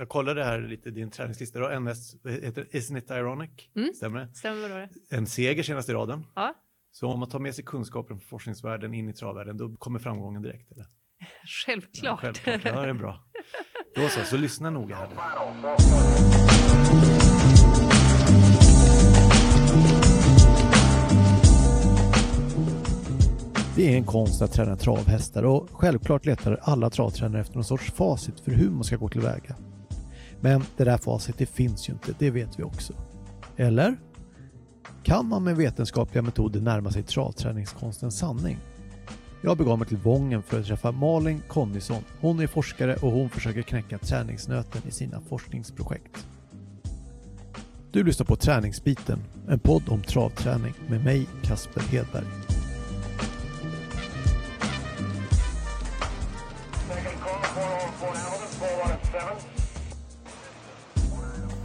Jag kollade här lite din träningslista. Då. NS, heter Isn't it ironic? Mm. Stämmer det? Stämmer det? En seger senast i raden. Ja. Så om man tar med sig kunskapen från forskningsvärlden in i travvärlden, då kommer framgången direkt? Eller? Självklart. Ja, självklart. Ja, det är bra. Då så, så lyssna noga här. Det är en konst att träna travhästar och självklart letar alla travtränare efter någon sorts facit för hur man ska gå tillväga. Men det där facit det finns ju inte, det vet vi också. Eller? Kan man med vetenskapliga metoder närma sig travträningskonstens sanning? Jag begav mig till Vången för att träffa Malin Connisson. Hon är forskare och hon försöker knäcka träningsnöten i sina forskningsprojekt. Du lyssnar på Träningsbiten, en podd om travträning med mig, Kasper Hedberg.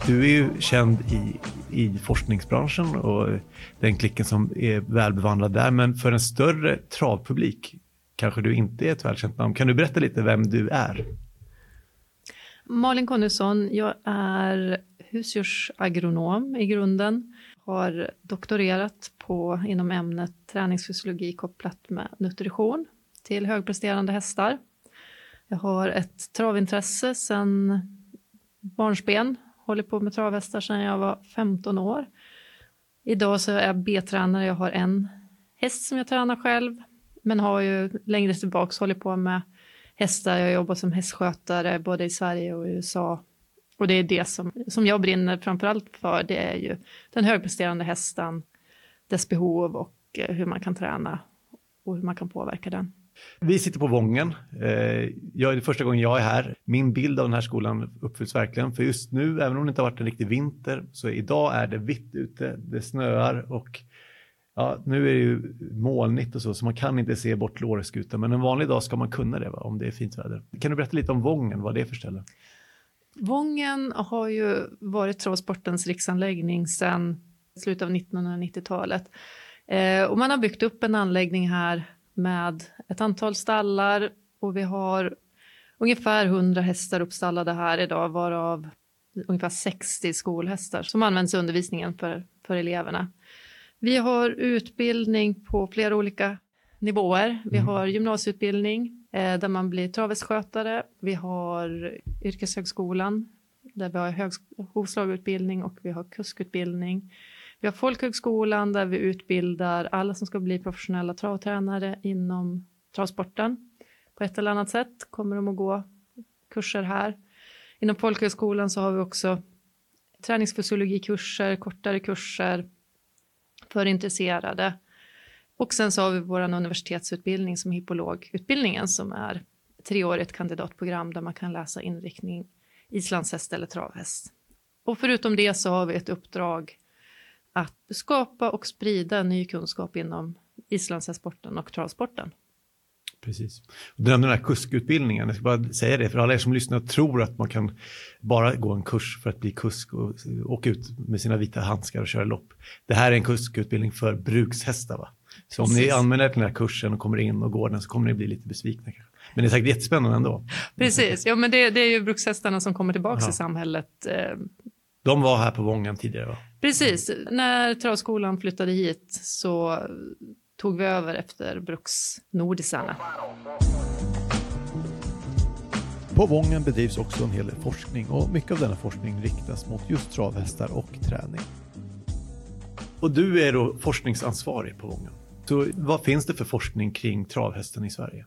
Du är ju känd i, i forskningsbranschen och den klicken som är välbevandrad där, men för en större travpublik kanske du inte är ett välkänt namn. Kan du berätta lite vem du är? Malin Connisson, jag är husdjursagronom i grunden. Har doktorerat på, inom ämnet träningsfysiologi kopplat med nutrition till högpresterande hästar. Jag har ett travintresse sedan barnsben, håller på med travhästar sedan jag var 15 år. Idag så är jag B-tränare, jag har en häst som jag tränar själv, men har ju längre tillbaks hållit på med hästar. Jag jobbar som hästskötare både i Sverige och i USA. Och det är det som, som jag brinner framförallt för, det är ju den högpresterande hästen, dess behov och eh, hur man kan träna och hur man kan påverka den. Vi sitter på Vången. Eh, jag är det första gången jag är här. Min bild av den här skolan uppfylls verkligen. För just nu, även om det inte har varit en riktig vinter, så idag är det vitt ute, det snöar och ja, nu är det ju molnigt och så, så man kan inte se bort Låreskutan. Men en vanlig dag ska man kunna det, va, om det är fint väder. Kan du berätta lite om Vången, vad det är för ställe? Vången har ju varit travsportens riksanläggning sedan slutet av 1990-talet. Eh, och man har byggt upp en anläggning här med ett antal stallar och vi har ungefär 100 hästar uppstallade här idag varav ungefär 60 skolhästar som används i undervisningen för, för eleverna. Vi har utbildning på flera olika nivåer. Vi Mm. har gymnasieutbildning eh, där man blir travhästskötare. Vi har yrkeshögskolan där vi har hovslagutbildning och vi har kuskutbildning. Vi har folkhögskolan där vi utbildar alla som ska bli professionella travtränare inom travsporten. På ett eller annat sätt kommer de att gå kurser här. Inom folkhögskolan så har vi också träningsfysiologikurser, kortare kurser för intresserade. Och sen så har vi vår universitetsutbildning som är hippologutbildningen som är treårigt kandidatprogram där man kan läsa inriktning islandshäst eller travhäst. Och förutom det så har vi ett uppdrag att skapa och sprida ny kunskap inom islandshästsporten och travsporten. Precis. Du nämnde den här kuskutbildningen. Jag ska bara säga det för alla er som lyssnar tror att man kan bara gå en kurs för att bli kusk och åka ut med sina vita handskar och köra lopp. Det här är en kuskutbildning för brukshästar. Va? Så om ni Precis. anmäler er till den här kursen och kommer in och går den så kommer ni bli lite besvikna. kanske. Men det är säkert jättespännande ändå. Precis, ja men det, det är ju brukshästarna som kommer tillbaka Ja. i samhället. Eh, De var här på Vången tidigare va? Precis, när travskolan flyttade hit så tog vi över efter bruksnordisarna. På Vången bedrivs också en hel del forskning och mycket av denna forskning riktas mot just travhästar och träning. Och du är då forskningsansvarig på Vången. Så vad finns det för forskning kring travhästen i Sverige?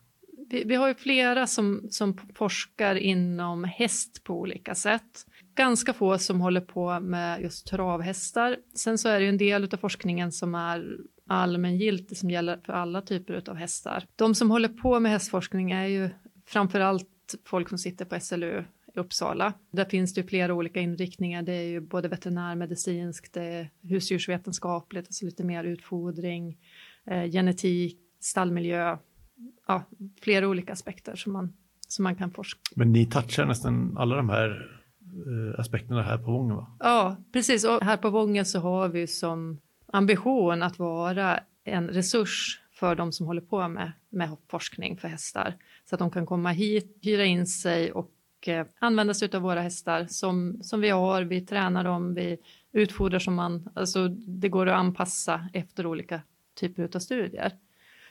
Vi, vi har ju flera som, som forskar inom häst på olika sätt. Ganska få som håller på med just travhästar. Sen så är det ju en del av forskningen som är allmängiltig som gäller för alla typer av hästar. De som håller på med hästforskning är ju framför allt folk som sitter på SLU i Uppsala. Där finns det ju flera olika inriktningar. Det är ju både veterinärmedicinskt, det är husdjursvetenskapligt, alltså lite mer utfodring, eh, genetik, stallmiljö, ja, flera olika aspekter som man, som man kan forska. Men ni touchar nästan alla de här eh, aspekterna här på Vången va? Ja, precis. Och här på Vången så har vi som ambition att vara en resurs för de som håller på med, med forskning för hästar. Så att de kan komma hit, hyra in sig och eh, använda sig av våra hästar som, som vi har. Vi tränar dem, vi utfodrar som man, alltså det går att anpassa efter olika typer av studier.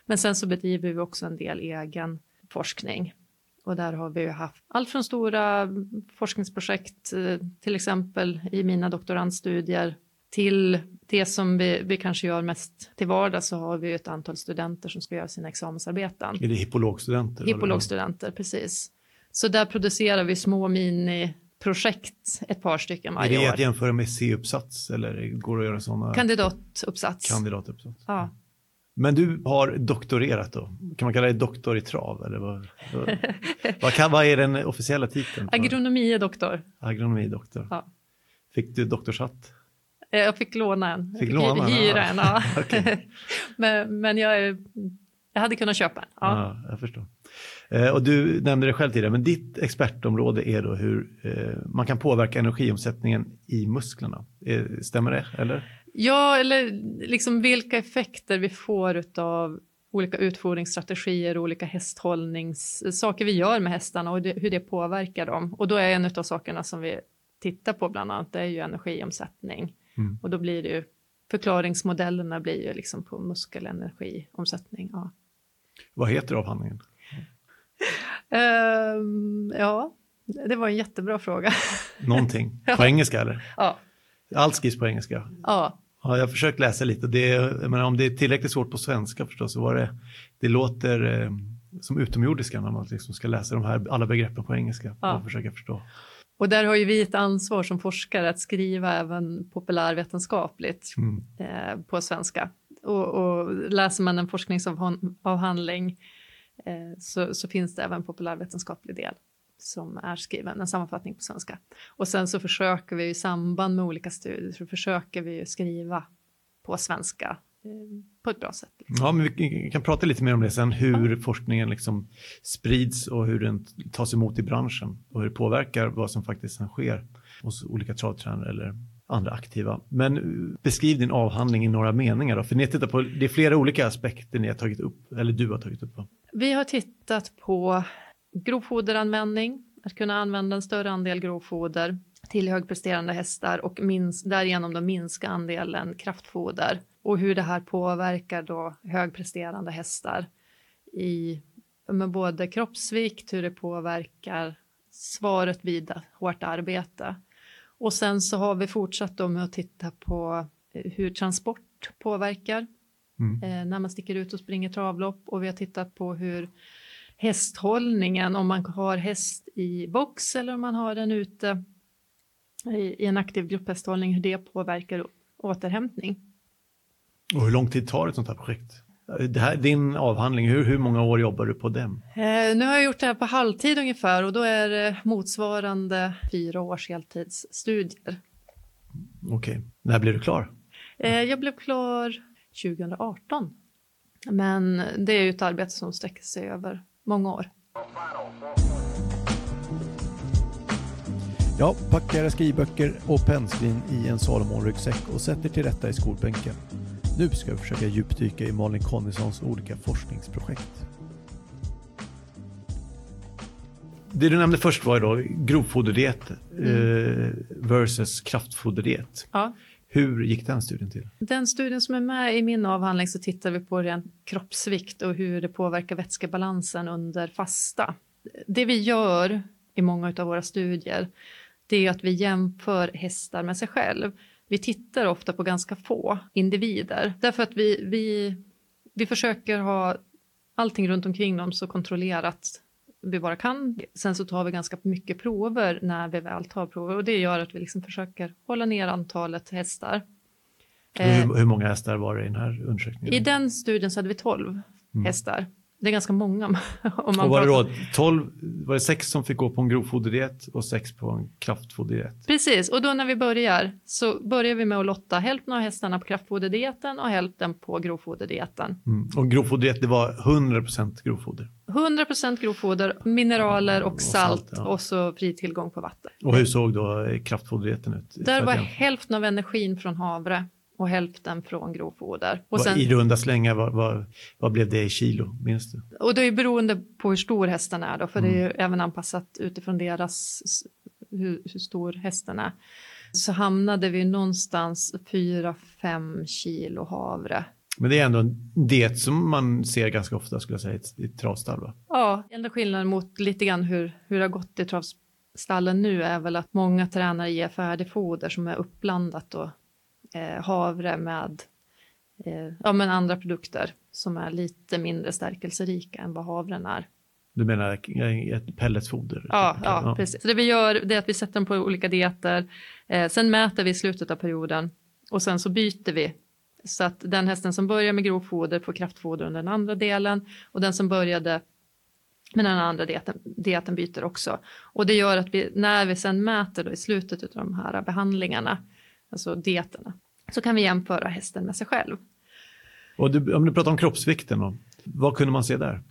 Men sen så bedriver vi också en del egen forskning och där har vi haft allt från stora forskningsprojekt, eh, till exempel i mina doktorandstudier, till det som vi, vi kanske gör mest till vardags så har vi ett antal studenter som ska göra sina examensarbeten. Är det hippologstudenter? Hippologstudenter, precis. Så där producerar vi små miniprojekt, ett par stycken varje år. Är det att jämföra med C-uppsats eller går det att göra sådana? Kandidatuppsats. Kandidatuppsats. Ja. Men du har doktorerat då? Kan man kalla det doktor i trav? Eller vad, vad, kan, vad är den officiella titeln? Agronomie-doktor. Agronomie-doktor. Ja. Fick du doktorshatt? Eh, jag fick låna en. Fick låna en? Hyra en, ja. okay. men, men jag, jag hade kunnat köpa en. Ja. ja jag förstår. Eh, och du nämnde det själv tidigare, men ditt expertområde är då hur eh, man kan påverka energiomsättningen i musklerna. Stämmer det? Eller? Ja, eller liksom vilka effekter vi får av olika utfodringsstrategier, olika hästhållnings, saker vi gör med hästarna och det, hur det påverkar dem. Och då är en av sakerna som vi tittar på bland annat, det är ju energiomsättning. Mm. Och då blir det ju, förklaringsmodellerna blir ju liksom på muskelenergiomsättning. Ja. Vad heter avhandlingen? um, ja, det var en jättebra fråga. Någonting, på engelska eller? Ja. Allt skrivs på engelska? Ja. Ja, jag har försökt läsa lite. Det, menar, om det är tillräckligt svårt på svenska förstås, så var det, det låter eh, som utomjordiska när man liksom ska läsa de här alla begreppen på engelska ja. och försöka förstå. Och där har ju vi ett ansvar som forskare att skriva även populärvetenskapligt mm. eh, på svenska. Och, och, läser man en forskningsavhandling eh, så, så, finns det även populärvetenskaplig del som är skriven, en sammanfattning på svenska. Och sen så försöker vi i samband med olika studier så försöker vi skriva på svenska eh, på ett bra sätt. Liksom. Ja, men vi kan prata lite mer om det sen, hur ja. forskningen liksom sprids och hur den tas emot i branschen och hur det påverkar vad som faktiskt sker hos olika travtränare eller andra aktiva. Men eh, beskriv din avhandling i några meningar då, för ni tittar på, det är flera olika aspekter ni har tagit upp, eller du har tagit upp. Va? Vi har tittat på grovfoderanvändning, att kunna använda en större andel grovfoder till högpresterande hästar och mins, därigenom då minska andelen kraftfoder och hur det här påverkar då högpresterande hästar i med både kroppsvikt, hur det påverkar svaret vid hårt arbete. Och sen så har vi fortsatt då med att titta på hur transport påverkar mm. eh, när man sticker ut och springer travlopp och vi har tittat på hur hästhållningen, om man har häst i box eller om man har den ute i, en aktiv grupphästhållning, hur det påverkar återhämtning. Och hur lång tid tar ett sånt här projekt? Det här, din avhandling, hur, hur många år jobbar du på den? Eh, nu har jag gjort det här på halvtid ungefär och då är det motsvarande fyra års heltidsstudier. Okej, okay. när blev du klar? Eh, jag blev klar 2018. Men det är ju ett arbete som sträcker sig över många år. Ja, packa era skrivböcker och pennskrin i en Salomon-ryggsäck och sätt er till rätta i skolbänken. Nu ska vi försöka djupdyka i Malin Connissons olika forskningsprojekt. Det du nämnde först var ju då grovfoderdiet mm. eh, versus kraftfoderdiet. Ja. Hur gick den studien till? Den studien som är med i min avhandling så tittar vi på ren kroppsvikt och hur det påverkar vätskebalansen under fasta. Det vi gör i många av våra studier det är att vi jämför hästar med sig själv. Vi tittar ofta på ganska få individer därför att vi, vi, vi försöker ha allting runt omkring dem så kontrollerat vi bara kan. Sen så tar vi ganska mycket prover när vi väl tar prover och det gör att vi liksom försöker hålla ner antalet hästar. Hur, eh, hur många hästar var det i den här undersökningen? I den studien så hade vi 12 mm. hästar. Det är ganska många. Om man och var det då 12, var det sex som fick gå på en grovfoderdiet och sex på en kraftfoderdiet? Precis, och då när vi börjar så börjar vi med att lotta hälften av hästarna på kraftfoderdieten och hälften på grovfoderdieten. Mm. Och grovfoderdiet, det var 100% grovfoder? 100% grovfoder, mineraler och, och salt, ja. och så fri tillgång på vatten. Och hur såg då kraftfoderdieten ut? Där var hälften av energin från havre och hälften från grovfoder. Och sen, I runda slängar, vad, vad, vad, blev det i kilo? Minns du? Och det är beroende på hur stor hästen är då, för mm. det är mm. även anpassat utifrån deras, hur, hur stor hästen är. Så hamnade vi någonstans 4-5 kilo havre. Men det är ändå en diet som man ser ganska ofta skulle jag säga i travstall va? Ja, enda skillnaden mot lite grann hur, hur det har gått i travstallen nu är väl att många tränare ger färdigfoder som är uppblandat eh, havre med eh, ja, men andra produkter som är lite mindre stärkelserika än vad havren är. Du menar ett pelletsfoder? Ja, ja, ja, precis. Så det vi gör det är att vi sätter dem på olika dieter. Eh, sen mäter vi i slutet av perioden och sen så byter vi så att den hästen som börjar med grovfoder får kraftfoder under den andra delen och den som började med den andra dieten, dieten byter också. Och det gör att vi, när vi sen mäter då i slutet av de här behandlingarna, alltså dieterna, så kan vi jämföra hästen med sig själv. Och du, om du pratar om kroppsvikten, då, vad kunde man se där?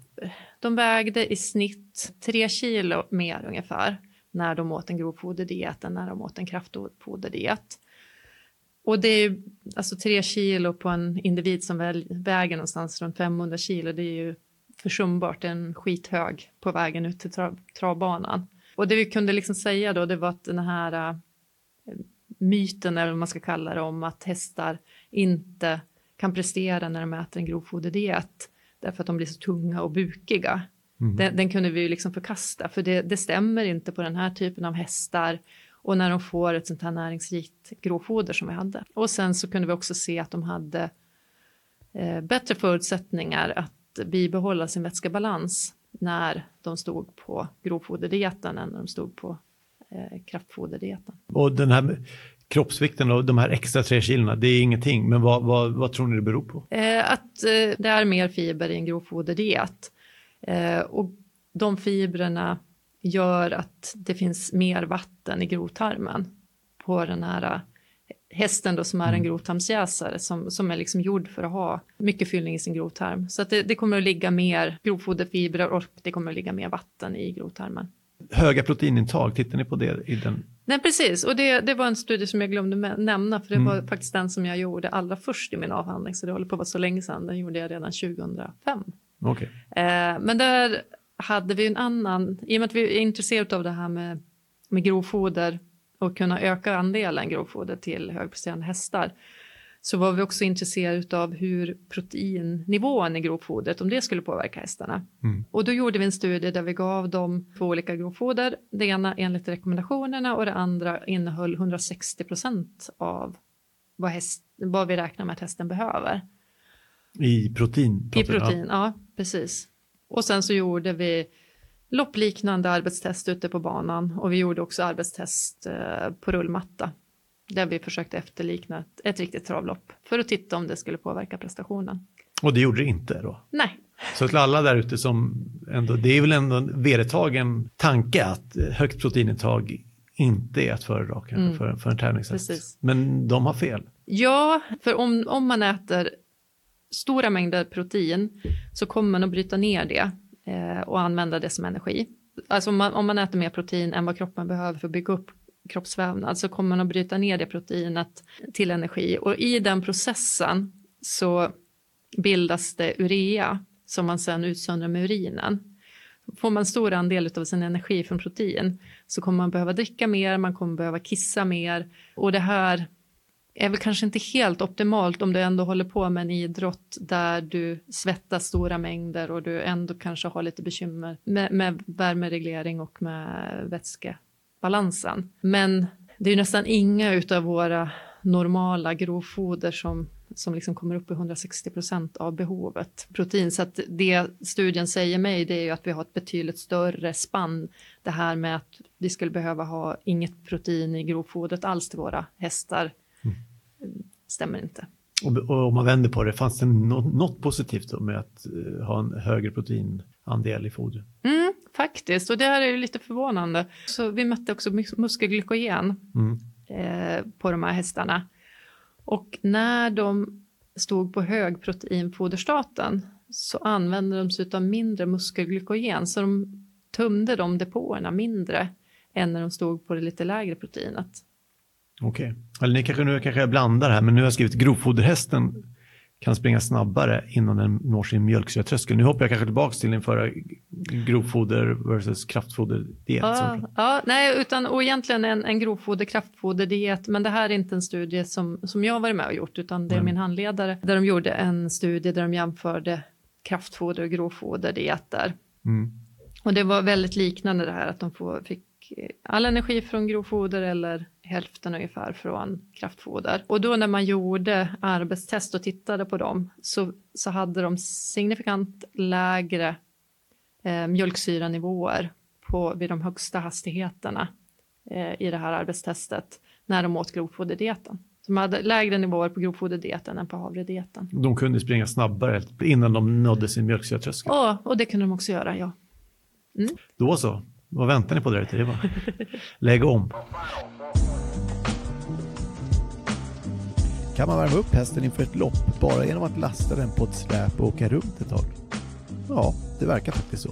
De vägde i snitt tre kilo mer ungefär när de åt en grovfoderdiet än när de åt en kraftfoderdiet. Och det är alltså tre kilo på en individ som väger någonstans runt 500 kilo. Det är ju försumbart, en skithög på vägen ut till trav, travbanan. Och det vi kunde liksom säga då, det var att den här äh, myten, eller vad man ska kalla det, om att hästar inte kan prestera när de äter en grovfoderdiet därför att de blir så tunga och bukiga. Mm. Den, den, kunde vi ju liksom förkasta, för det, det, stämmer inte på den här typen av hästar och när de får ett sånt här näringsrikt grovfoder som vi hade. Och sen så kunde vi också se att de hade eh, bättre förutsättningar att bibehålla sin vätskebalans när de stod på grovfoderdieten än när de stod på eh, kraftfoderdieten. Och den här kroppsvikten och de här extra tre kilona, det är ingenting, men vad, vad, vad tror ni det beror på? Eh, att eh, det är mer fiber i en grovfoderdiet. Eh, och de fibrerna gör att det finns mer vatten i grovtarmen på den här äh, hästen då som är en mm. grovtarmsjäsare som, som är liksom gjord för att ha mycket fyllning i sin grovtarm. Så att det, det kommer att ligga mer grovfoderfibrer och det kommer att ligga mer vatten i grovtarmen. Höga proteinintag, tittar ni på det i den? Nej precis och det, det var en studie som jag glömde nämna för det mm. var faktiskt den som jag gjorde allra först i min avhandling så det håller på att vara så länge sedan, den gjorde jag redan 2005. Okay. Eh, men där hade vi en annan, i och med att vi är intresserade av det här med, med grovfoder och kunna öka andelen grovfoder till högpresterande hästar så var vi också intresserade av hur proteinnivån i grovfodret, om det skulle påverka hästarna. Mm. Och då gjorde vi en studie där vi gav dem två olika grovfoder. Det ena enligt rekommendationerna och det andra innehöll 160 procent av vad, häst, vad vi räknar med att hästen behöver. I protein? I protein, ja. ja precis. Och sen så gjorde vi loppliknande arbetstest ute på banan och vi gjorde också arbetstest eh, på rullmatta där vi försökte efterlikna ett, riktigt travlopp för att titta om det skulle påverka prestationen. Och det gjorde det inte då? Nej. Så till alla där ute som ändå, det är väl ändå en vedertagen tanke att högt proteinintag inte är att föredra mm. för, för en tävlingshäst. Men de har fel. Ja, för om, om man äter stora mängder protein så kommer man att bryta ner det eh, och använda det som energi. Alltså om man, om man äter mer protein än vad kroppen behöver för att bygga upp kroppsvävnad så kommer man att bryta ner det proteinet till energi. Och i den processen så bildas det urea som man sen utsöndrar med urinen. Får man stor andel av sin energi från protein så kommer man behöva dricka mer, man kommer behöva kissa mer. Och det här är väl kanske inte helt optimalt om du ändå håller på med en idrott där du svettas stora mängder och du ändå kanske har lite bekymmer med, med värmereglering och med vätskebalansen. Men det är nästan inga utav våra normala grovfoder som som liksom kommer upp i 160 procent av behovet protein. Så att det studien säger mig det är ju att vi har ett betydligt större spann. Det här med att vi skulle behöva ha inget protein i grovfodret alls till våra hästar stämmer inte. Och, och om man vänder på det, fanns det något, något positivt med att uh, ha en högre proteinandel i fodret? Mm, faktiskt, och det här är ju lite förvånande. Så vi mätte också muskelglykogen mm. eh, på de här hästarna. Och när de stod på högproteinfoderstaten så använde de sig av mindre muskelglykogen, så de tömde de depåerna mindre än när de stod på det lite lägre proteinet. Okej. Okay. Eller ni kanske nu kanske jag blandar här, men nu har jag skrivit grovfoderhästen kan springa snabbare innan den når sin mjölksyratröskel. Nu hoppar jag kanske tillbaka till din förra grovfoder versus kraftfoderdiet. Ja, ja, nej, utan och egentligen en, en grovfoder kraftfoderdiet, men det här är inte en studie som, som jag varit med och gjort, utan det är mm. min handledare där de gjorde en studie där de jämförde kraftfoder och grovfoderdieter. Mm. Och det var väldigt liknande det här att de får, fick all energi från grovfoder eller hälften ungefär från kraftfoder. Och då när man gjorde arbetstest och tittade på dem så, så hade de signifikant lägre eh, mjölksyranivåer på, vid de högsta hastigheterna eh, i det här arbetstestet när de åt grovfoderdieten. De hade lägre nivåer på grovfoderdieten än på havredieten. De kunde springa snabbare innan de nådde sin mjölksyratröskel? Ja, och det kunde de också göra, ja. Mm. Då så. Vad väntar ni på där ute? Lägg om. Kan man värma upp hästen inför ett lopp bara genom att lasta den på ett släp och åka runt ett tag? Ja, det verkar faktiskt så.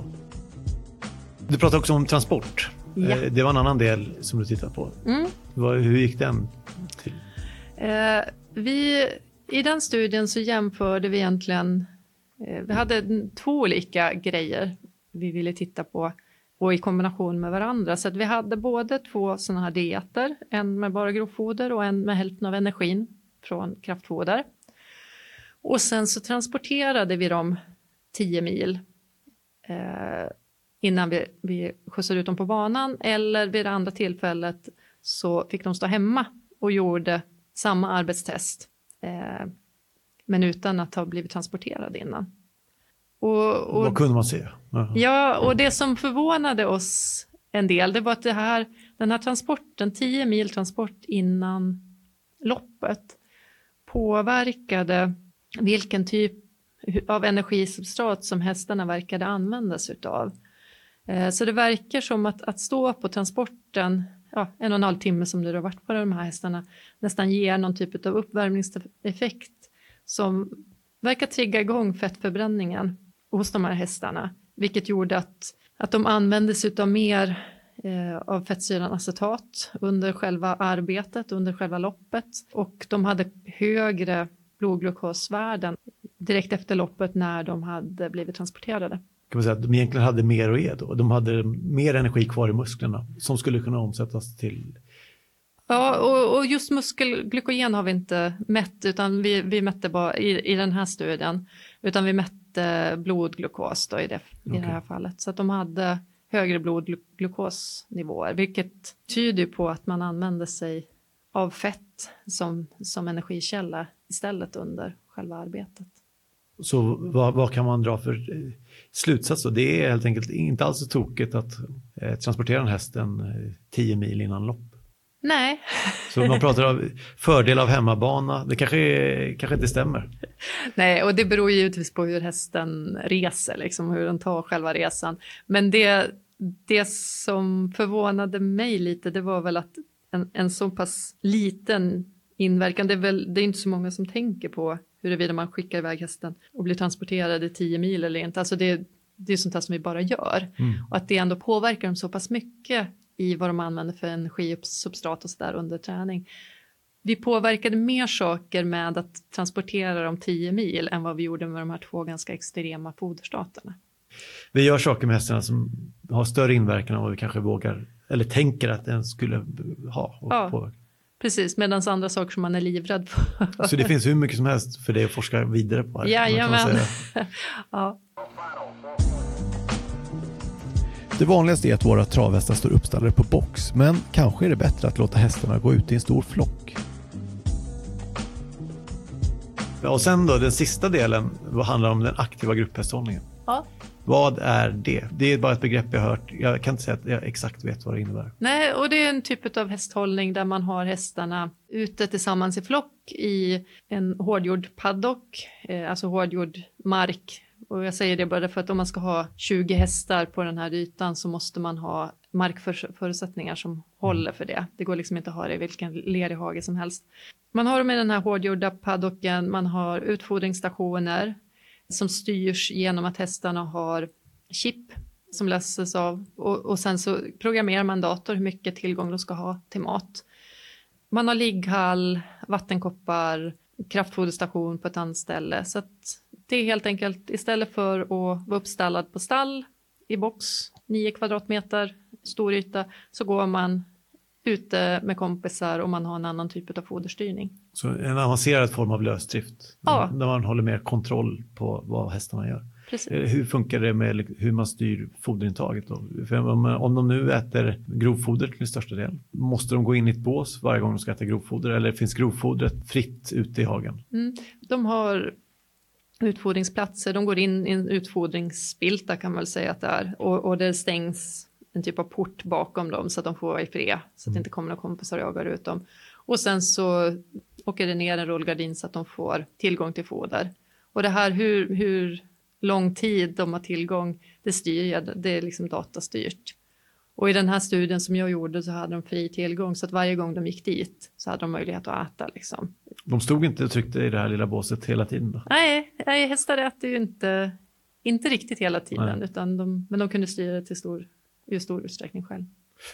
Du pratade också om transport. Ja. Eh, det var en annan del som du tittade på. Mm. Hur gick den till? Eh, vi, I den studien så jämförde vi egentligen, eh, vi hade två olika grejer vi ville titta på och i kombination med varandra. Så att vi hade både två sådana här dieter, en med bara grovfoder och en med hälften av energin från kraftfoder. Och sen så transporterade vi dem 10 mil eh, innan vi, vi skjutsade ut dem på banan eller vid det andra tillfället så fick de stå hemma och gjorde samma arbetstest eh, men utan att ha blivit transporterade innan. Och, och, Vad kunde man se? Ja, och det som förvånade oss en del, det var att det här, den här transporten, 10 mil transport innan loppet, påverkade vilken typ av energisubstrat som hästarna verkade användas utav. Eh, så det verkar som att, att stå på transporten ja, en och en halv timme som det har varit på de här hästarna nästan ger någon typ av uppvärmningseffekt som verkar trigga igång fettförbränningen hos de här hästarna, vilket gjorde att, att de använde sig av mer av fettsyran acetat under själva arbetet, under själva loppet och de hade högre blodglukosvärden direkt efter loppet när de hade blivit transporterade. Kan man säga att de egentligen hade mer att ge då? De hade mer energi kvar i musklerna som skulle kunna omsättas till Ja, och, och just muskelglykogen har vi inte mätt, utan vi, vi mätte bara i, i den här studien, utan vi mätte blodglukos då i, det, okay. i det här fallet. Så att de hade högre blodglukosnivåer, vilket tyder på att man använder sig av fett som, som energikälla istället under själva arbetet. Så vad, vad, kan man dra för eh, slutsats då? Det är helt enkelt inte alls så tokigt att eh, transportera en hästen eh, 10 mil innan lopp. Nej. Så man pratar om fördel av hemmabana, det kanske, kanske inte stämmer. Nej, och det beror givetvis på hur hästen reser, liksom, hur den tar själva resan. Men det, det som förvånade mig lite, det var väl att en, en så pass liten inverkan, det är, väl, det är inte så många som tänker på huruvida man skickar iväg hästen och blir transporterad i tio mil eller inte. Alltså det, det är sånt här som vi bara gör. Mm. Och att det ändå påverkar dem så pass mycket i vad de använder för energisubstrat och sådär under träning. Vi påverkade mer saker med att transportera dem 10 mil än vad vi gjorde med de här två ganska extrema foderstaterna. Vi gör saker med hästarna som har större inverkan än vad vi kanske vågar eller tänker att den skulle ha. ja, påverka. precis, medan andra saker som man är livrädd för. Så det finns hur mycket som helst för det att forska vidare på? Jajamän. ja. Det vanligaste är att våra travhästar står uppstallade på box, men kanske är det bättre att låta hästarna gå ut i en stor flock. Och sen då, den sista delen handlar om den aktiva grupphästhållningen. Ja. Vad är det? Det är bara ett begrepp jag har hört. Jag kan inte säga att jag exakt vet vad det innebär. Nej, och det är en typ av hästhållning där man har hästarna ute tillsammans i flock i en hårdgjord paddock, eh, alltså hårdgjord mark och jag säger det bara för att om man ska ha 20 hästar på den här ytan så måste man ha markförutsättningar som håller för det. Det går liksom inte att ha det i vilken lerig hage som helst. Man har dem i den här hårdgjorda paddocken, man har utfodringsstationer som styrs genom att hästarna har chip som läses av och, och sen så programmerar man dator hur mycket tillgång de ska ha till mat. man har ligghall, vattenkoppar, kraftfoderstation på ett annat ställe. Så att det är helt enkelt istället för att vara uppstallad på stall i box, 9 kvadratmeter, stor yta, så går man ute med kompisar och man har en annan typ av foderstyrning. Så en avancerad form av lösdrift, Ja. där man håller mer kontroll på vad hästarna gör. Precis. Eh, Hur funkar det med hur man styr foderintaget? Då? För om, om de nu äter grovfoder till största del, måste de gå in i ett bås varje gång de ska äta grovfoder eller finns grovfodret fritt ute i hagen? Mm. De har utfodringsplatser, de går in i en utfodringsspilta kan man väl säga att det är och, och det stängs en typ av port bakom dem så att de får vara i fred så att det inte kommer några kompisar och jagar ut dem. Och sen så åker det ner en rullgardin så att de får tillgång till foder. Och det här hur, hur lång tid de har tillgång, det styr jag, det är liksom datastyrt. Och i den här studien som jag gjorde så hade de fri tillgång så att varje gång de gick dit så hade de möjlighet att äta liksom. De stod inte och tryckte i det här lilla båset hela tiden? Då? Nej, nej hästar äter ju inte, inte riktigt hela tiden, Nej. utan de, men de kunde styra det till stor, i stor utsträckning själv.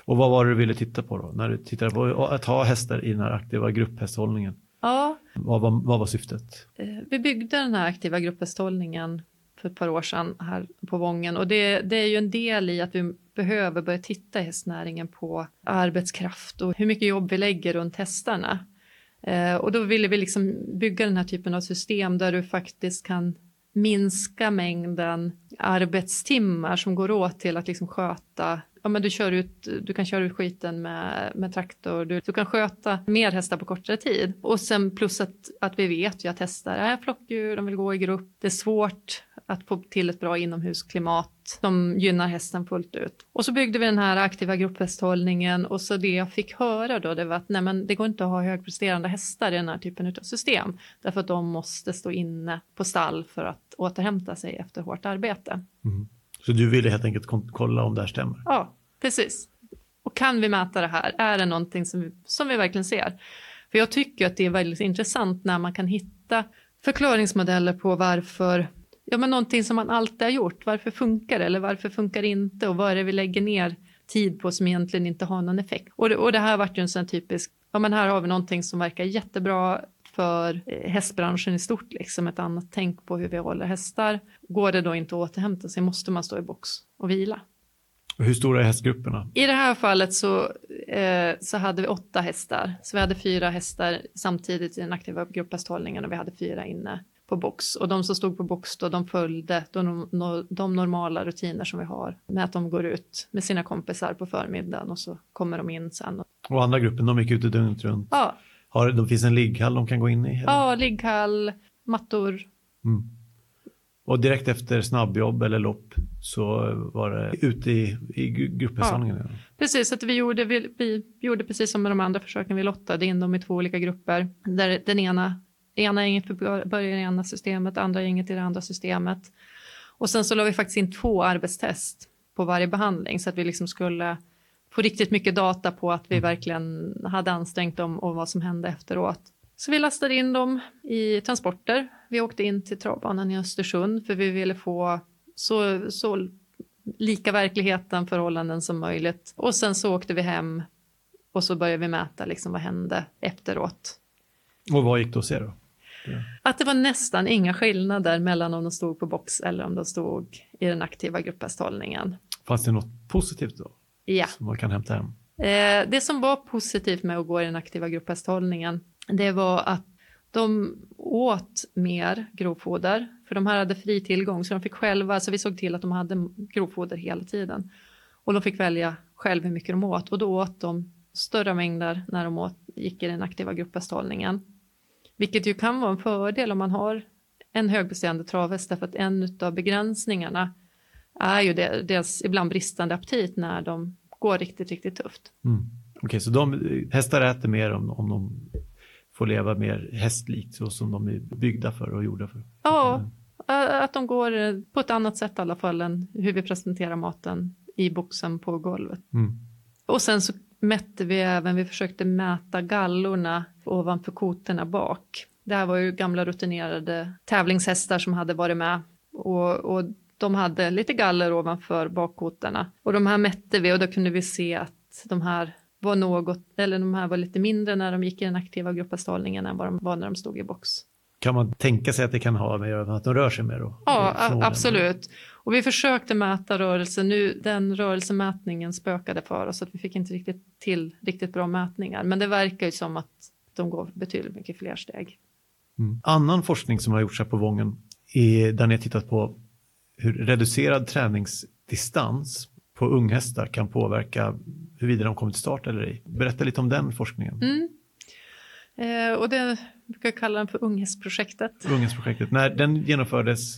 Och vad var det du ville titta på då? När du tittade på att ha hästar i den här aktiva grupphästhållningen? Ja, Vad var, vad var syftet? eh, vi byggde den här aktiva grupphästhållningen för ett par år sedan här på Vången och det, det är ju en del i att vi behöver börja titta i hästnäringen på arbetskraft och hur mycket jobb vi lägger runt hästarna. Eh, och då ville vi liksom bygga den här typen av system där du faktiskt kan minska mängden arbetstimmar som går åt till att liksom sköta Ja, men du, kör ut, du kan köra ut skiten med, med traktor, du, du kan sköta mer hästar på kortare tid. Och sen plus att, att vi vet ju att hästar är flockdjur, de vill gå i grupp. Det är svårt att få till ett bra inomhusklimat. som gynnar hästen fullt ut. Och så byggde vi den här aktiva grupphästhållningen och så det jag fick höra då det var att nej men det går inte att ha högpresterande hästar i den här typen av system. Därför att de måste stå inne på stall för att återhämta sig efter hårt arbete. Mm. Så du ville helt enkelt kolla om det här stämmer? Ja, precis. Och kan vi mäta det här? Är det någonting som vi, som vi verkligen ser? För jag tycker att det är väldigt intressant när man kan hitta förklaringsmodeller på varför, ja men någonting som man alltid har gjort, varför funkar det eller varför funkar det inte och vad är det vi lägger ner tid på som egentligen inte har någon effekt. Och det, och det här vart ju en sån typisk, ja men här har vi någonting som verkar jättebra för eh, hästbranschen i stort, liksom ett annat tänk på hur vi håller hästar. Går det då inte att återhämta sig måste man stå i box och vila. Hur stora är hästgrupperna? I det här fallet så, eh, så hade vi åtta hästar. Så vi hade fyra hästar samtidigt i den aktiva grupphästhållningen och vi hade fyra inne på box. Och de som stod på box då, de följde de, de normala rutiner som vi har med att de går ut med sina kompisar på förmiddagen och så kommer de in sen. Och andra gruppen, de gick ute dygnet runt. Ja, Har, det finns en ligghall de kan gå in i? eller? ja ligghall, mattor. Mm. Och direkt efter snabbjobb eller lopp så var det ute i, i gru- grupphästhållningen? Ja. Precis, att vi gjorde, vi, vi gjorde precis som med de andra försöken, vi lottade in dem i två olika grupper. Där den ena, ena gänget fick börja i ena systemet, andra gänget i det andra systemet. Och sen så la vi faktiskt in två arbetstest på varje behandling så att vi liksom skulle få riktigt mycket data på att vi verkligen hade ansträngt dem och vad som hände efteråt. Så vi lastade in dem i transporter. Vi åkte in till travbanan i Östersund för vi ville få så, så lika verkligheten, förhållanden som möjligt. Och sen så åkte vi hem och så började vi mäta liksom vad hände efteråt. Och vad gick det att se då? Att det var nästan inga skillnader mellan om de stod på box eller om de stod i den aktiva grupphästhållningen. Fanns det något positivt då Ja. som man kan hämta hem? Eh, det som var positivt med att gå i den aktiva grupphästhållningen, det var att de åt mer grovfoder, för de här hade fri tillgång, så de fick själva, så vi såg till att de hade grovfoder hela tiden. Och de fick välja själv hur mycket de åt, och då åt de större mängder när de åt, gick i den aktiva grupphästhållningen. Vilket ju kan vara en fördel om man har en högpresterande travhäst, därför att en av begränsningarna är ju det, dels ibland bristande aptit när de går riktigt, riktigt tufft. Mm. Okej, så de, hästar äter mer om, om de får leva mer hästlikt så som de är byggda för och gjorda för? Ja, ä- att de går eh, på ett annat sätt i alla fall än hur vi presenterar maten i boxen på golvet. Mm. Och sen så mätte vi även, vi försökte mäta gallorna ovanför koterna bak. Det här var ju gamla rutinerade tävlingshästar som hade varit med och, och de hade lite galler ovanför bakkotorna. Och de här mätte vi och då kunde vi se att de här var något, eller de här var lite mindre när de gick i den aktiva gruppavstållningen än vad de var när de stod i box. Kan man tänka sig att det kan ha med att de rör sig mer? Då? Ja, absolut. Och vi försökte mäta rörelse nu. Den rörelsemätningen spökade för oss så att vi fick inte riktigt till riktigt bra mätningar. Men det verkar ju som att de går betydligt mycket fler steg. Mm. Annan forskning som har gjorts här på Vången är där ni har tittat på hur reducerad träningsdistans på unghästar kan påverka huruvida de kommer till start eller ej. Berätta lite om den forskningen. Mm. Eh, och det brukar jag kalla den för Unghästprojektet. Unghästprojektet. När den genomfördes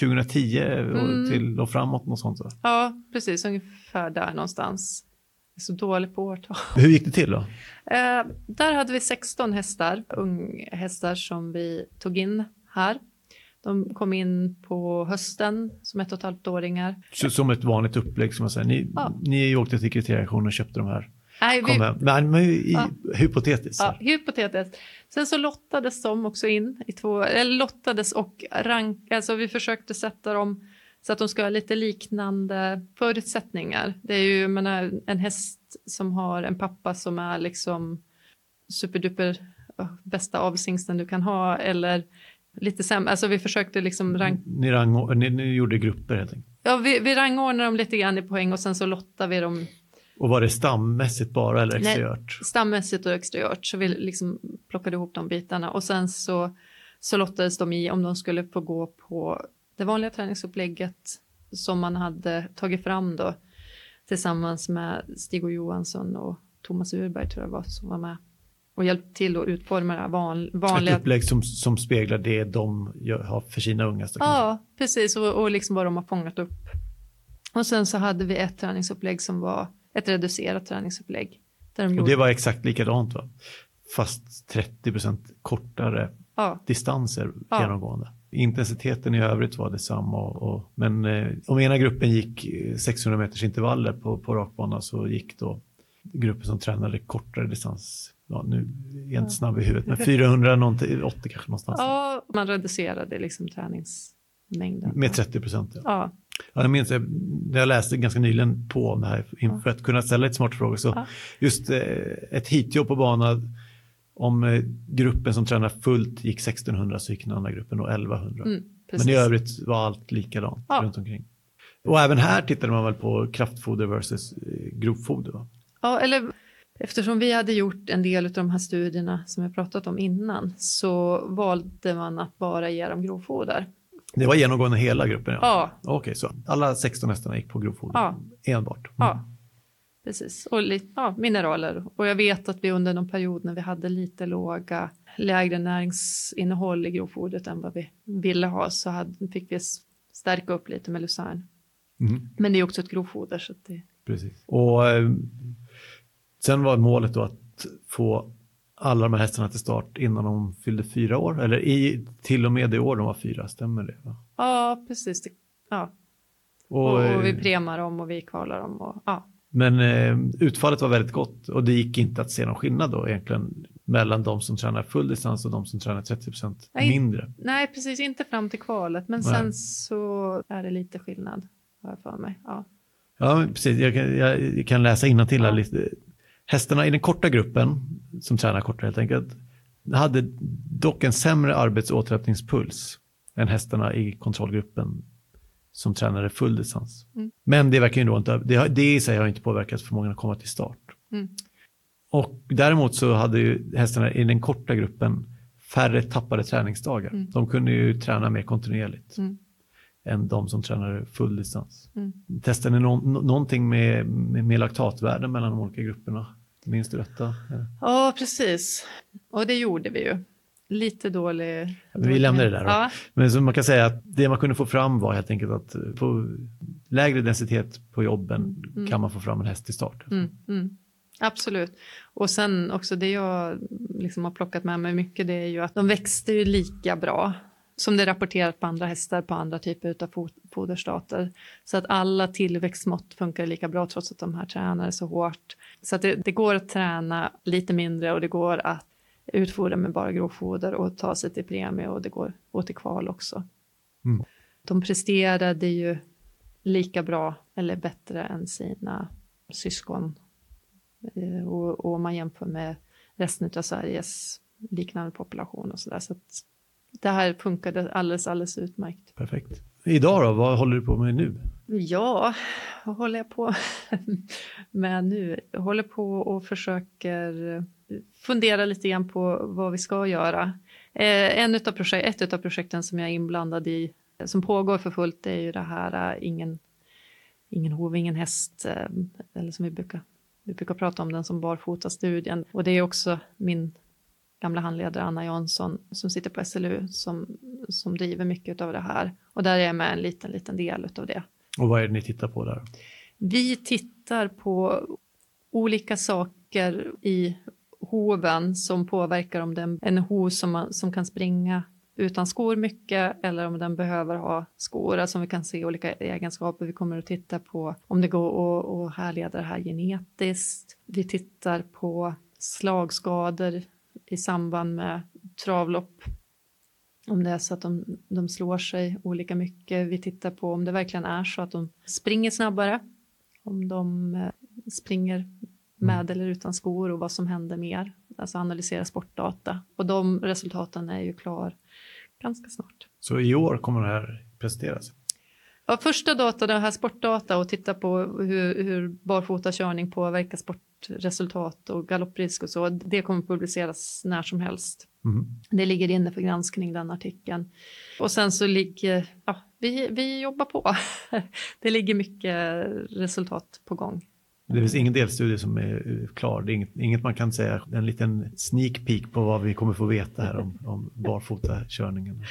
2010 och mm. till och framåt något sånt? Så. Ja, precis ungefär där någonstans. Jag är så dålig på årtal. Hur gick det till då? Eh, där hade vi 16 hästar, unghästar som vi tog in här. De kom in på hösten som ett och ett halvt åringar. Så, som ett vanligt upplägg som man säger. Ni, ja. ni åkte till kriterieaktionen och köpte de här? Nej, vi, men, men i, ja. hypotetiskt. Ja, hypotetiskt. Sen så lottades de också in i två, eller lottades och rank, alltså vi försökte sätta dem så att de ska ha lite liknande förutsättningar. Det är ju menar, en häst som har en pappa som är liksom superduper bästa avsingsten du kan ha eller lite sämre. Alltså vi försökte liksom rank... Ni, rang, ni, ni gjorde grupper helt enkelt? Ja, vi, vi rangordnade dem lite grann i poäng och sen så lottade vi dem. Och var det stammässigt bara eller exteriört? Nej, stammässigt och exteriört. Så vi liksom plockade ihop de bitarna och sen så, så lottades de i om de skulle få gå på det vanliga träningsupplägget som man hade tagit fram då tillsammans med Stig och Johansson och Thomas Urberg tror jag var som var med och hjälpt till att utforma det van, vanliga... Ett upplägg som, som speglar det de gör, har för sina unga. Ja, precis och, och liksom vad de har fångat upp. Och sen så hade vi ett träningsupplägg som var ett reducerat träningsupplägg. Där de och det var exakt likadant va? Fast 30% kortare ja. distanser ja. genomgående. Intensiteten i övrigt var detsamma. Och, och, men eh, om ena gruppen gick 600 meters intervaller på, på rakbana så gick då gruppen som tränade kortare distans ja, nu är jag inte snabb i huvudet, men 400, 80 kanske någonstans. Ja, man reducerade liksom träningsmängden. Med 30 procent. Ja. ja. Ja, jag minns, jag, jag läste ganska nyligen på det här inför ja. att kunna ställa lite smarta frågor. Så ja. Just eh, ett hitjobb på banan, om eh, gruppen som tränar fullt gick 1600 så gick den andra gruppen då 1100. Mm, Men i övrigt var allt likadant ja. runt omkring. Och även här tittade man väl på kraftfoder versus eh, grovfoder? Va? Ja, eller Eftersom vi hade gjort en del av de här studierna som jag pratat om innan så valde man att bara ge dem grovfoder. Det var genomgående hela gruppen? Ja. ja. Okej, okay, så alla 16 hästarna gick på grovfoder ja. enbart? Mm. Ja, precis. Och ja, mineraler. Och jag vet att vi under någon period när vi hade lite låga, lägre näringsinnehåll i grovfodret än vad vi ville ha så hade, fick vi stärka upp lite med lucern. Mm. Men det är också ett grovfoder. Så det... Precis. Och eh, Sen var målet då att få alla de här hästarna till start innan de fyllde fyra år, eller i, till och med det år de var fyra, stämmer det? Va? Ja, precis. Ja. Och, och, vi premar dem och vi kvalar dem. Och, ja. Men eh, utfallet var väldigt gott och det gick inte att se någon skillnad då egentligen mellan de som tränar full distans och de som tränar 30 procent mindre. Nej, precis inte fram till kvalet, men nej. sen så är det lite skillnad har jag för mig. Ja, ja precis. Jag kan, jag kan läsa till ja. lite Hästarna i den korta gruppen, som tränar kortare helt enkelt, hade dock en sämre arbetsåterhämtningspuls än hästarna i kontrollgruppen som tränade full distans. Mm. Men det verkar ju då inte, det, det i sig har inte påverkat förmågan att komma till start. Mm. Och däremot så hade ju hästarna i den korta gruppen färre tappade träningsdagar. Mm. De kunde ju träna mer kontinuerligt. Mm än de som tränar full distans. Mm. Testade ni no någonting med, med, med laktatvärden mellan de olika grupperna? Minns du detta? Ja. precis. Och det gjorde vi ju. Lite dålig... Vi lämnar det där. Ja. Men så man kan säga att det man kunde få fram var helt enkelt att på lägre densitet på jobben mm. kan man få fram en häst i start. Mm. Mm. Absolut. Och sen också det jag liksom har plockat med mig mycket det är ju att de växte ju lika bra som det är rapporterat på andra hästar på andra typer av foderstater. Så att alla tillväxtmått funkar lika bra trots att de här tränar så hårt. Så att det, det går att träna lite mindre och det går att utfodra med bara grovfoder och ta sig till premie och det går åt till kval också. Mm. De presterade ju lika bra eller bättre än sina syskon Eh, och, och man jämför med resten av Sveriges liknande population och sådär. Så att det här funkade alldeles, alldeles utmärkt. Perfekt. Idag då, vad håller du på med nu? Ja, vad håller jag på med nu? Jag håller på och försöker fundera lite grann på vad vi ska göra. Eh, en utav projekt, ett av projekten som jag är inblandad i, som pågår för fullt, är ju det här eh, ingen, ingen hov, ingen häst, eh, eller som vi brukar, vi brukar prata om den som barfota-studien. Och det är också min gamla handledare Anna Jansson som sitter på SLU som, som driver mycket av det här. Och där är jag med en liten, liten del av det. Och vad är det ni tittar på där? Vi tittar på olika saker i hoven som påverkar om den en hov som, som kan springa utan skor mycket eller om den behöver ha skor. Alltså vi kan se olika egenskaper. Vi kommer att titta på om det går att härleda det här genetiskt. Vi tittar på slagskador i samband med travlopp. Om det är så att de, de slår sig olika mycket. Vi tittar på om det verkligen är så att de springer snabbare. Om de eh, springer med mm. eller utan skor och vad som händer mer. Alltså analysera sportdata. Och de resultaten är ju klar ganska snart. Så i år kommer det här presenteras? Ja, första data, det här sportdata och titta på hur, hur barfota körning påverkar sportresultat och galopprisk och så. Det kommer publiceras när som helst. Mm. Det ligger inne för granskning den artikeln. Och sen så ligger, ja, vi, vi jobbar på. det ligger mycket resultat på gång. Det finns ingen delstudie som är klar. Det är inget, inget, man kan säga, en liten sneak peek på vad vi kommer få veta här om, om barfotakörningen.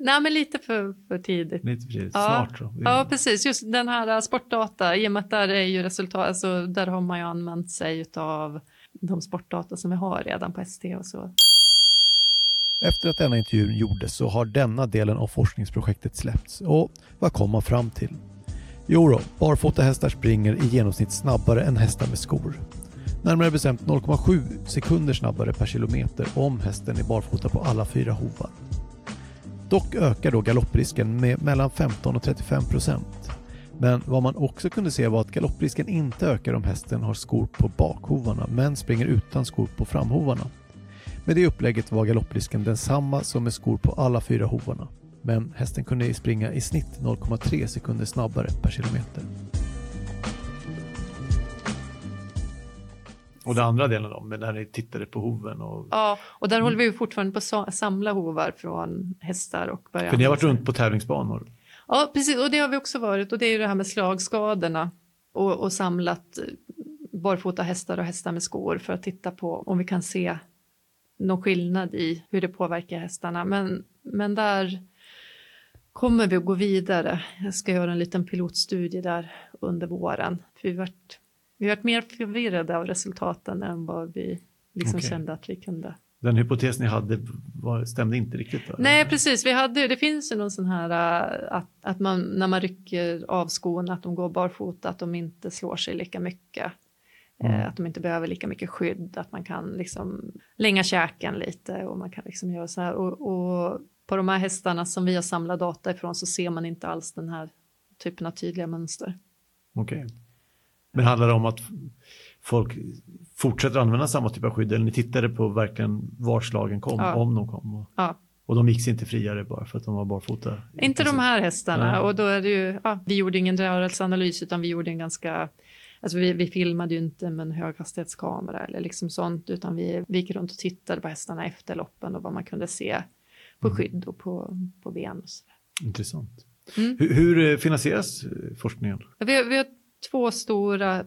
Nej, men lite för, för tidigt. Lite för tidigt. Ja. Snart då. Ja, precis. Just den här äh, sportdata, i och med att där är ju resultat, alltså där har man ju använt sig av de sportdata som vi har redan på ST och så. Efter att denna intervjun gjordes så har denna delen av forskningsprojektet släppts. Och vad kom man fram till? Jo då, barfota hästar springer i genomsnitt snabbare än hästar med skor. Närmare bestämt 0,7 sekunder snabbare per kilometer om hästen är barfota på alla fyra hovar. Dock ökar då galopprisken med mellan 15 och 35 procent. Men vad man också kunde se var att galopprisken inte ökar om hästen har skor på bakhovarna men springer utan skor på framhovarna. Med det upplägget var galopprisken densamma som med skor på alla fyra hovarna. Men hästen kunde springa i snitt 0,3 sekunder snabbare per kilometer. Och den andra delen då, när ni tittade på hoven? Och... Ja, och där mm. håller vi fortfarande på att samla hovar från hästar och börja För ni har varit runt på tävlingsbanor? Ja, precis, och det har vi också varit och det är ju det här med slagskadorna och, och samlat barfota hästar och hästar med skor för att titta på om vi kan se någon skillnad i hur det påverkar hästarna. Men, men där kommer vi att gå vidare. Jag ska göra en liten pilotstudie där under våren. För vi varit vi har varit mer förvirrade av resultaten än vad vi liksom okay. kände att vi kunde. Den hypotes ni hade var, stämde inte riktigt? Då? Nej, precis. Vi hade, det finns ju någon sån här äh, att, att man när man rycker av skorna, att de går barfota, att de inte slår sig lika mycket. Äh, mm. Att de inte behöver lika mycket skydd, att man kan liksom länga käken lite och man kan liksom göra så här. Och, och på de här hästarna som vi har samlat data ifrån så ser man inte alls den här typen av tydliga mönster. Okej. Okay. Men handlar det om att folk fortsätter använda samma typ av skydd eller ni tittade på verkligen var slagen kom, ja. om de kom? Och, ja. och de gick inte friare bara för att de var barfota? Inte de här hästarna Nej. och då är det ju, ja, vi gjorde ingen rörelseanalys utan vi gjorde en ganska Alltså vi, vi filmade ju inte med en höghastighetskamera eller liksom sånt utan vi, vi gick runt och tittade på hästarna efter loppen och vad man kunde se på mm. skydd och på, på ben. Och så. Intressant. Mm. Hur, hur, finansieras forskningen? Vi, vi har två stora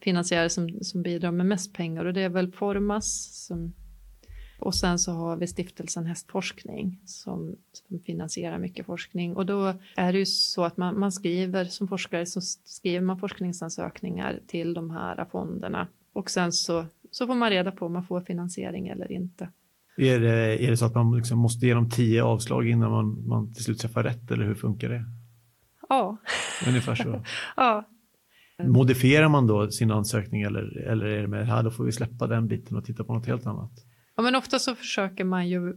finansiärer som, som bidrar med mest pengar och det är väl Formas som, och sen så har vi stiftelsen Hästforskning som, som finansierar mycket forskning och då är det ju så att man, man skriver som forskare så skriver man forskningsansökningar till de här fonderna och sen så, så får man reda på om man får finansiering eller inte. Är det, är det så att man liksom måste genom tio avslag innan man, man till slut träffar rätt eller hur funkar det? Ja. Ungefär så? ja, Modifierar man då sin ansökning eller, eller är det med här, då får vi släppa den biten och titta på något helt annat? Ja, men ofta så försöker man ju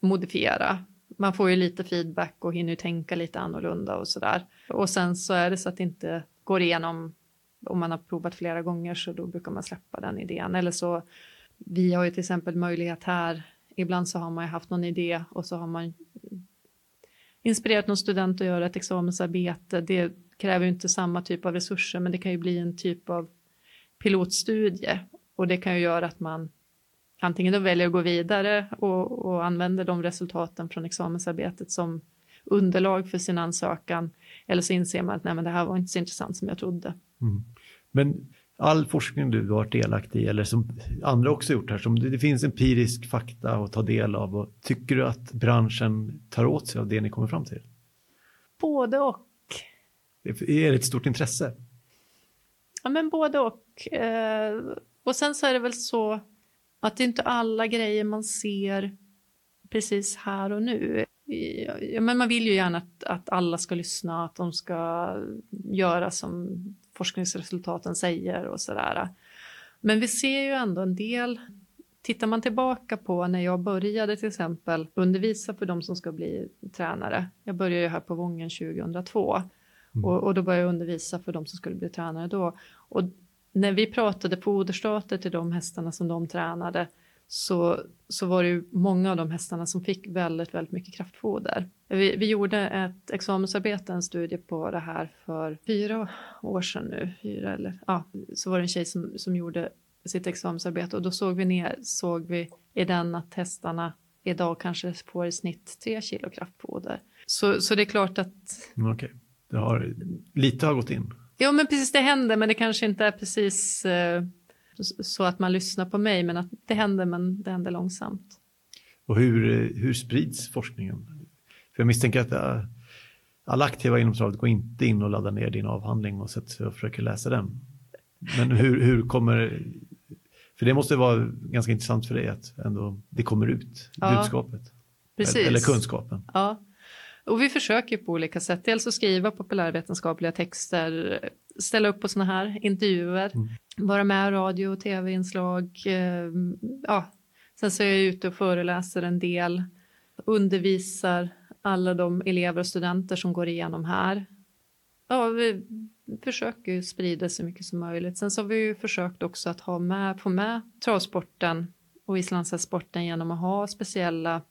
modifiera. Man får ju lite feedback och hinner tänka lite annorlunda och sådär. Och sen så är det så att det inte går igenom om man har provat flera gånger så då brukar man släppa den idén. Eller så, vi har ju till exempel möjlighet här, ibland så har man ju haft någon idé och så har man inspirerat någon student att göra ett examensarbete. Det kräver ju inte samma typ av resurser men det kan ju bli en typ av pilotstudie och det kan ju göra att man antingen då väljer att gå vidare och, och använder de resultaten från examensarbetet som underlag för sin ansökan eller så inser man att nej, men det här var inte så intressant som jag trodde. Mm. Men all forskning du har varit delaktig i eller som andra också gjort här, som det, det finns empirisk fakta att ta del av och tycker du att branschen tar åt sig av det ni kommer fram till? Både och. Är det ett stort intresse? Ja, men både och. Eh, och sen så är det väl så att det är inte alla grejer man ser precis här och nu. Ja, men man vill ju gärna att, att alla ska lyssna, att de ska göra som forskningsresultaten säger och sådär. Men vi ser ju ändå en del Tittar man tillbaka på när jag började till exempel undervisa för de som ska bli tränare. Jag började ju här på Vången 2002 mm. och, och, då började jag undervisa för de som skulle bli tränare då. Och när vi pratade foderstater till de hästarna som de tränade så, så var det ju många av de hästarna som fick väldigt, väldigt mycket kraftfoder. Vi, vi gjorde ett examensarbete, en studie på det här för fyra år sedan nu, fyra eller ja, så var det en tjej som, som gjorde sitt examensarbete och då såg vi ner, såg vi i den att hästarna idag kanske får i snitt tre kilo kraftfoder. Så, så det är klart att... Okej, okay. Det har, lite har gått in. Jo men precis det händer men det kanske inte är precis eh, så att man lyssnar på mig men att det händer men det händer långsamt. Och hur, hur sprids forskningen? För jag misstänker att äh, alla aktiva inom travet går inte in och laddar ner din avhandling och sätter sig och försöker läsa den. Men hur, hur kommer, för det måste vara ganska intressant för dig att ändå det kommer ut, ja, budskapet. Precis. Eller, eller kunskapen. Ja. Och vi försöker på olika sätt, dels att skriva populärvetenskapliga texter, ställa upp på sådana här intervjuer, mm. vara med i radio och tv-inslag. Eh, ja. Sen så är jag ute och föreläser en del, undervisar alla de elever och studenter som går igenom här. Ja, vi försöker sprida så mycket som möjligt. Sen så har vi ju försökt också att ha med, få med travsporten och islandshästsporten genom att ha speciella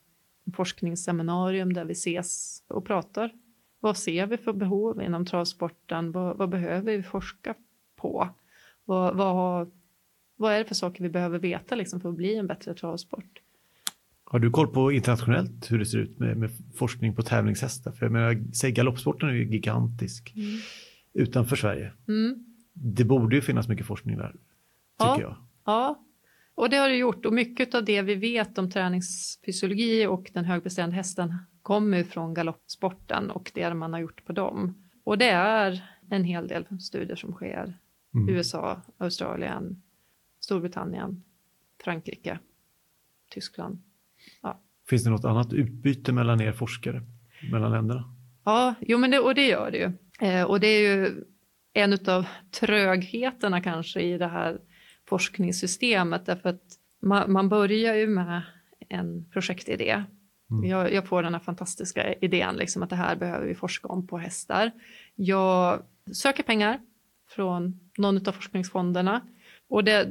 forskningsseminarium där vi ses och pratar. Vad ser vi för behov inom travsporten? Vad, vad behöver vi forska på? Vad, vad, vad är det för saker vi behöver veta liksom för att bli en bättre travsport? Har du koll på internationellt hur det ser ut med, med forskning på tävlingshästar? För jag menar, säg galoppsporten är ju gigantisk mm. utanför Sverige. Mm. Det borde ju finnas mycket forskning där, tycker ja, jag. Ja, och det har det gjort och mycket av det vi vet om träningsfysiologi och den högpresterande hästen kommer från galoppsporten och det man har gjort på dem. Och det är en hel del studier som sker. Mm. USA, Australien, Storbritannien, Frankrike, Tyskland. Ja. Finns det något annat utbyte mellan er forskare, mellan länderna? Ja, jo men det, och det gör det ju. Eh, och det är ju en av trögheterna kanske i det här forskningssystemet därför att man, man börjar ju med en projektidé. Mm. Jag, jag, får den här fantastiska idén liksom att det här behöver vi forska om på hästar. Jag söker pengar från någon av forskningsfonderna och det,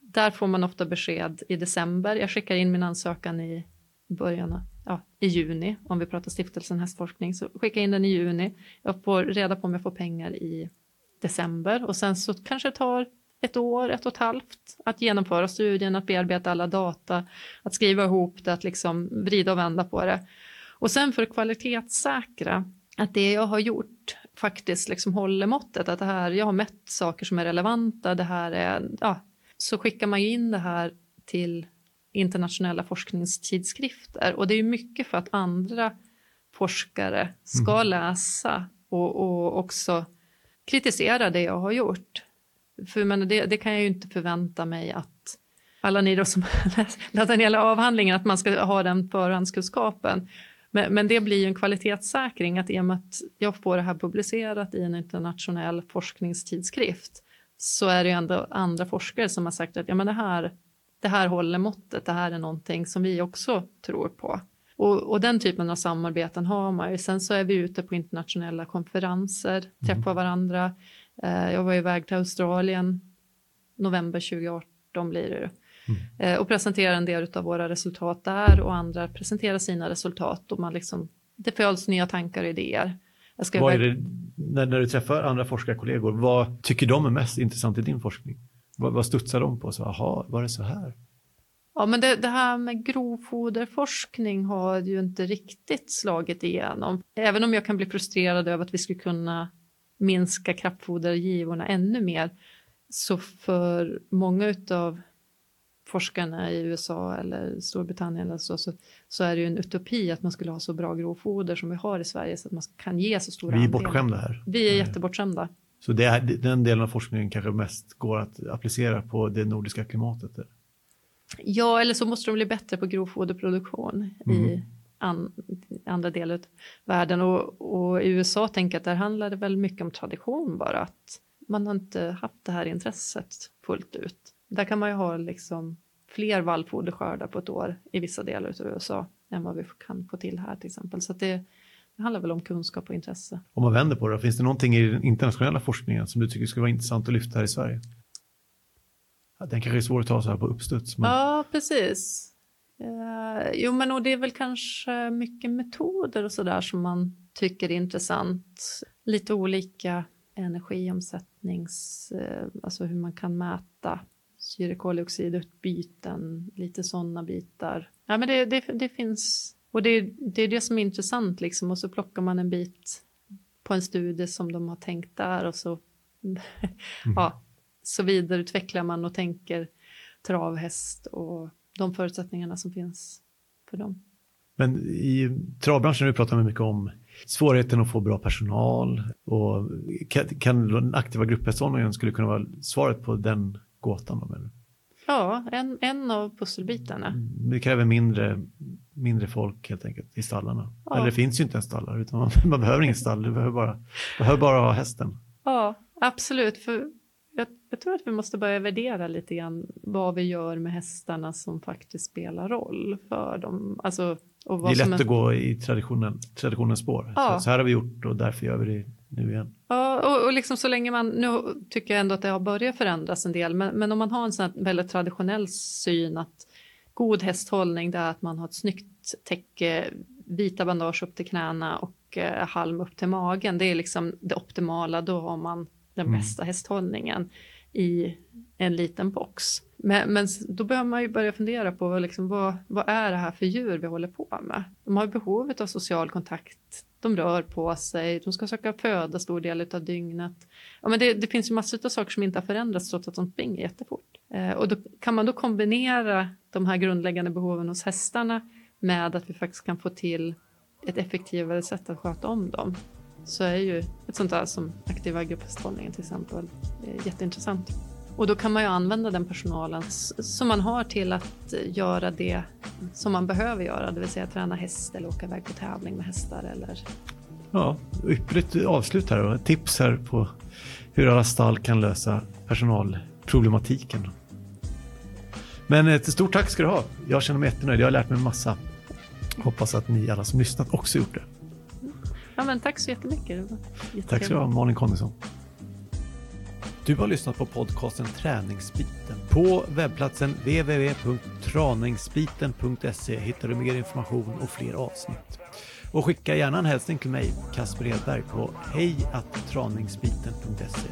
där får man ofta besked i december. Jag skickar in min ansökan i början ja, i juni, om vi pratar stiftelsen hästforskning, så skickar jag in den i juni. Jag får reda på om jag får pengar i december och sen så kanske det tar ett år, ett och ett halvt att genomföra studien, att bearbeta alla data, att skriva ihop det, att liksom vrida och vända på det. Och sen för att kvalitetssäkra att det jag har gjort faktiskt liksom håller måttet, att det här, jag har mätt saker som är relevanta, det här är, ja, så skickar man ju in det här till internationella forskningstidskrifter och det är mycket för att andra forskare ska mm. läsa och, och också kritisera det jag har gjort. För men det, det, kan jag ju inte förvänta mig att alla ni då som laddar ner avhandlingen, att man ska ha den förhandskunskapen. Men, men det blir ju en kvalitetsäkring att i och med att jag får det här publicerat i en internationell forskningstidskrift så är det ju ändå andra forskare som har sagt att ja, men det, här, det här håller måttet, det här är någonting som vi också tror på. Och, och, den typen av samarbeten har man ju. Sen så är vi ute på internationella konferenser, träffar mm. varandra. Eh, jag var iväg till Australien november 2018 blir det mm. Eh, och presenterade en del av våra resultat där och andra presenterar sina resultat och man liksom, det föds nya tankar och idéer. vad är det, när, när du träffar andra forskarkollegor, vad tycker de är mest intressant i din forskning? Vad, vad studsar de på? Så, aha, var det så här? Ja, men det, det, här med grovfoderforskning har ju inte riktigt slagit igenom. Även om jag kan bli frustrerad över att vi skulle kunna minska kraftfodergivorna ännu mer, så för många av forskarna i USA eller Storbritannien eller så, så, så, är det ju en utopi att man skulle ha så bra grovfoder som vi har i Sverige så att man kan ge så stora Vi är bortskämda här. Vi är jättebortskämda. Så det är, den delen av forskningen kanske mest går att applicera på det nordiska klimatet? Eller? Ja, eller så måste de bli bättre på grovfoderproduktion mm. i an, andra delar av världen. Och, och, i USA tänker jag att där handlar det väl mycket om tradition bara. Att man har inte haft det här intresset fullt ut. Där kan man ju ha liksom fler vallfoderskördar på ett år i vissa delar av USA än vad vi kan få till här till exempel. Så det, det handlar väl om kunskap och intresse. Om man vänder på det, finns det någonting i den internationella forskningen som du tycker skulle vara intressant att lyfta här i Sverige? Den kanske är svår att ta så här på uppstuds. Men... Ja, precis. Uh, jo, men och det är väl kanske mycket metoder och så där som man tycker är intressant. Lite olika energiomsättnings, uh, alltså hur man kan mäta syrekoldioxidutbyten, lite sådana bitar. Ja, men det, det, det finns, och det, det är det som är intressant liksom, och så plockar man en bit på en studie som de har tänkt där och så, mm. ja, så vidareutvecklar man och tänker travhäst och de förutsättningarna som finns för dem. Men i travbranschen har vi pratat mycket om svårigheten att få bra personal och kan, kan den aktiva grupphästhållningen skulle kunna vara svaret på den gåtan? Då, menar Ja, en, en av pusselbitarna. Mm, det kräver mindre, mindre folk helt enkelt i stallarna. Ja. Eller det finns ju inte en stallar, utan man, man behöver ingen stall, du behöver bara, behöver bara ha hästen. Ja, absolut. För jag, tror att vi måste börja värdera lite grann vad vi gör med hästarna som faktiskt spelar roll för dem. Alltså, och vad det är lätt är... att gå i traditionen, traditionens spår. Ja. Så, så, här har vi gjort och därför gör vi det nu igen. Ja, och, och liksom så länge man, nu tycker jag ändå att det har börjat förändras en del, men, men om man har en sån väldigt traditionell syn att god hästhållning det är att man har ett snyggt täcke, vita bandage upp till knäna och eh, halm upp till magen. Det är liksom det optimala, då har man den mm. bästa hästhållningen i en liten box. Men, men då behöver man ju börja fundera på liksom, vad, vad är det här för djur vi håller på med? De har behovet av social kontakt, de rör på sig, de ska söka föda stor del av dygnet. Ja, men det, det finns ju massor av saker som inte har förändrats trots att de springer jättefort. Eh, och då kan man då kombinera de här grundläggande behoven hos hästarna med att vi faktiskt kan få till ett effektivare sätt att sköta om dem så är ju ett sånt där som aktiva grupphästhållningen till exempel eh, jätteintressant. Och då kan man ju använda den personalen som man har till att eh, göra det som man behöver göra, det vill säga träna häst eller åka iväg på tävling med hästar eller... Ja, ypperligt avslut här och tips här på hur alla stall kan lösa personalproblematiken. Men eh, ett stort tack ska du ha. Jag känner mig jättenöjd. Jag har lärt mig en massa. Hoppas att ni alla som lyssnat också gjort det. Ja, men tack så jättemycket. Tack ska du ha, Malin Connisson. Du har lyssnat på podcasten Träningsbiten. På webbplatsen www.traningsbiten.se hittar du mer information och fler avsnitt. Och skicka gärna en hälsning till mig, Kasper Edberg, på hejattraningsbiten.se.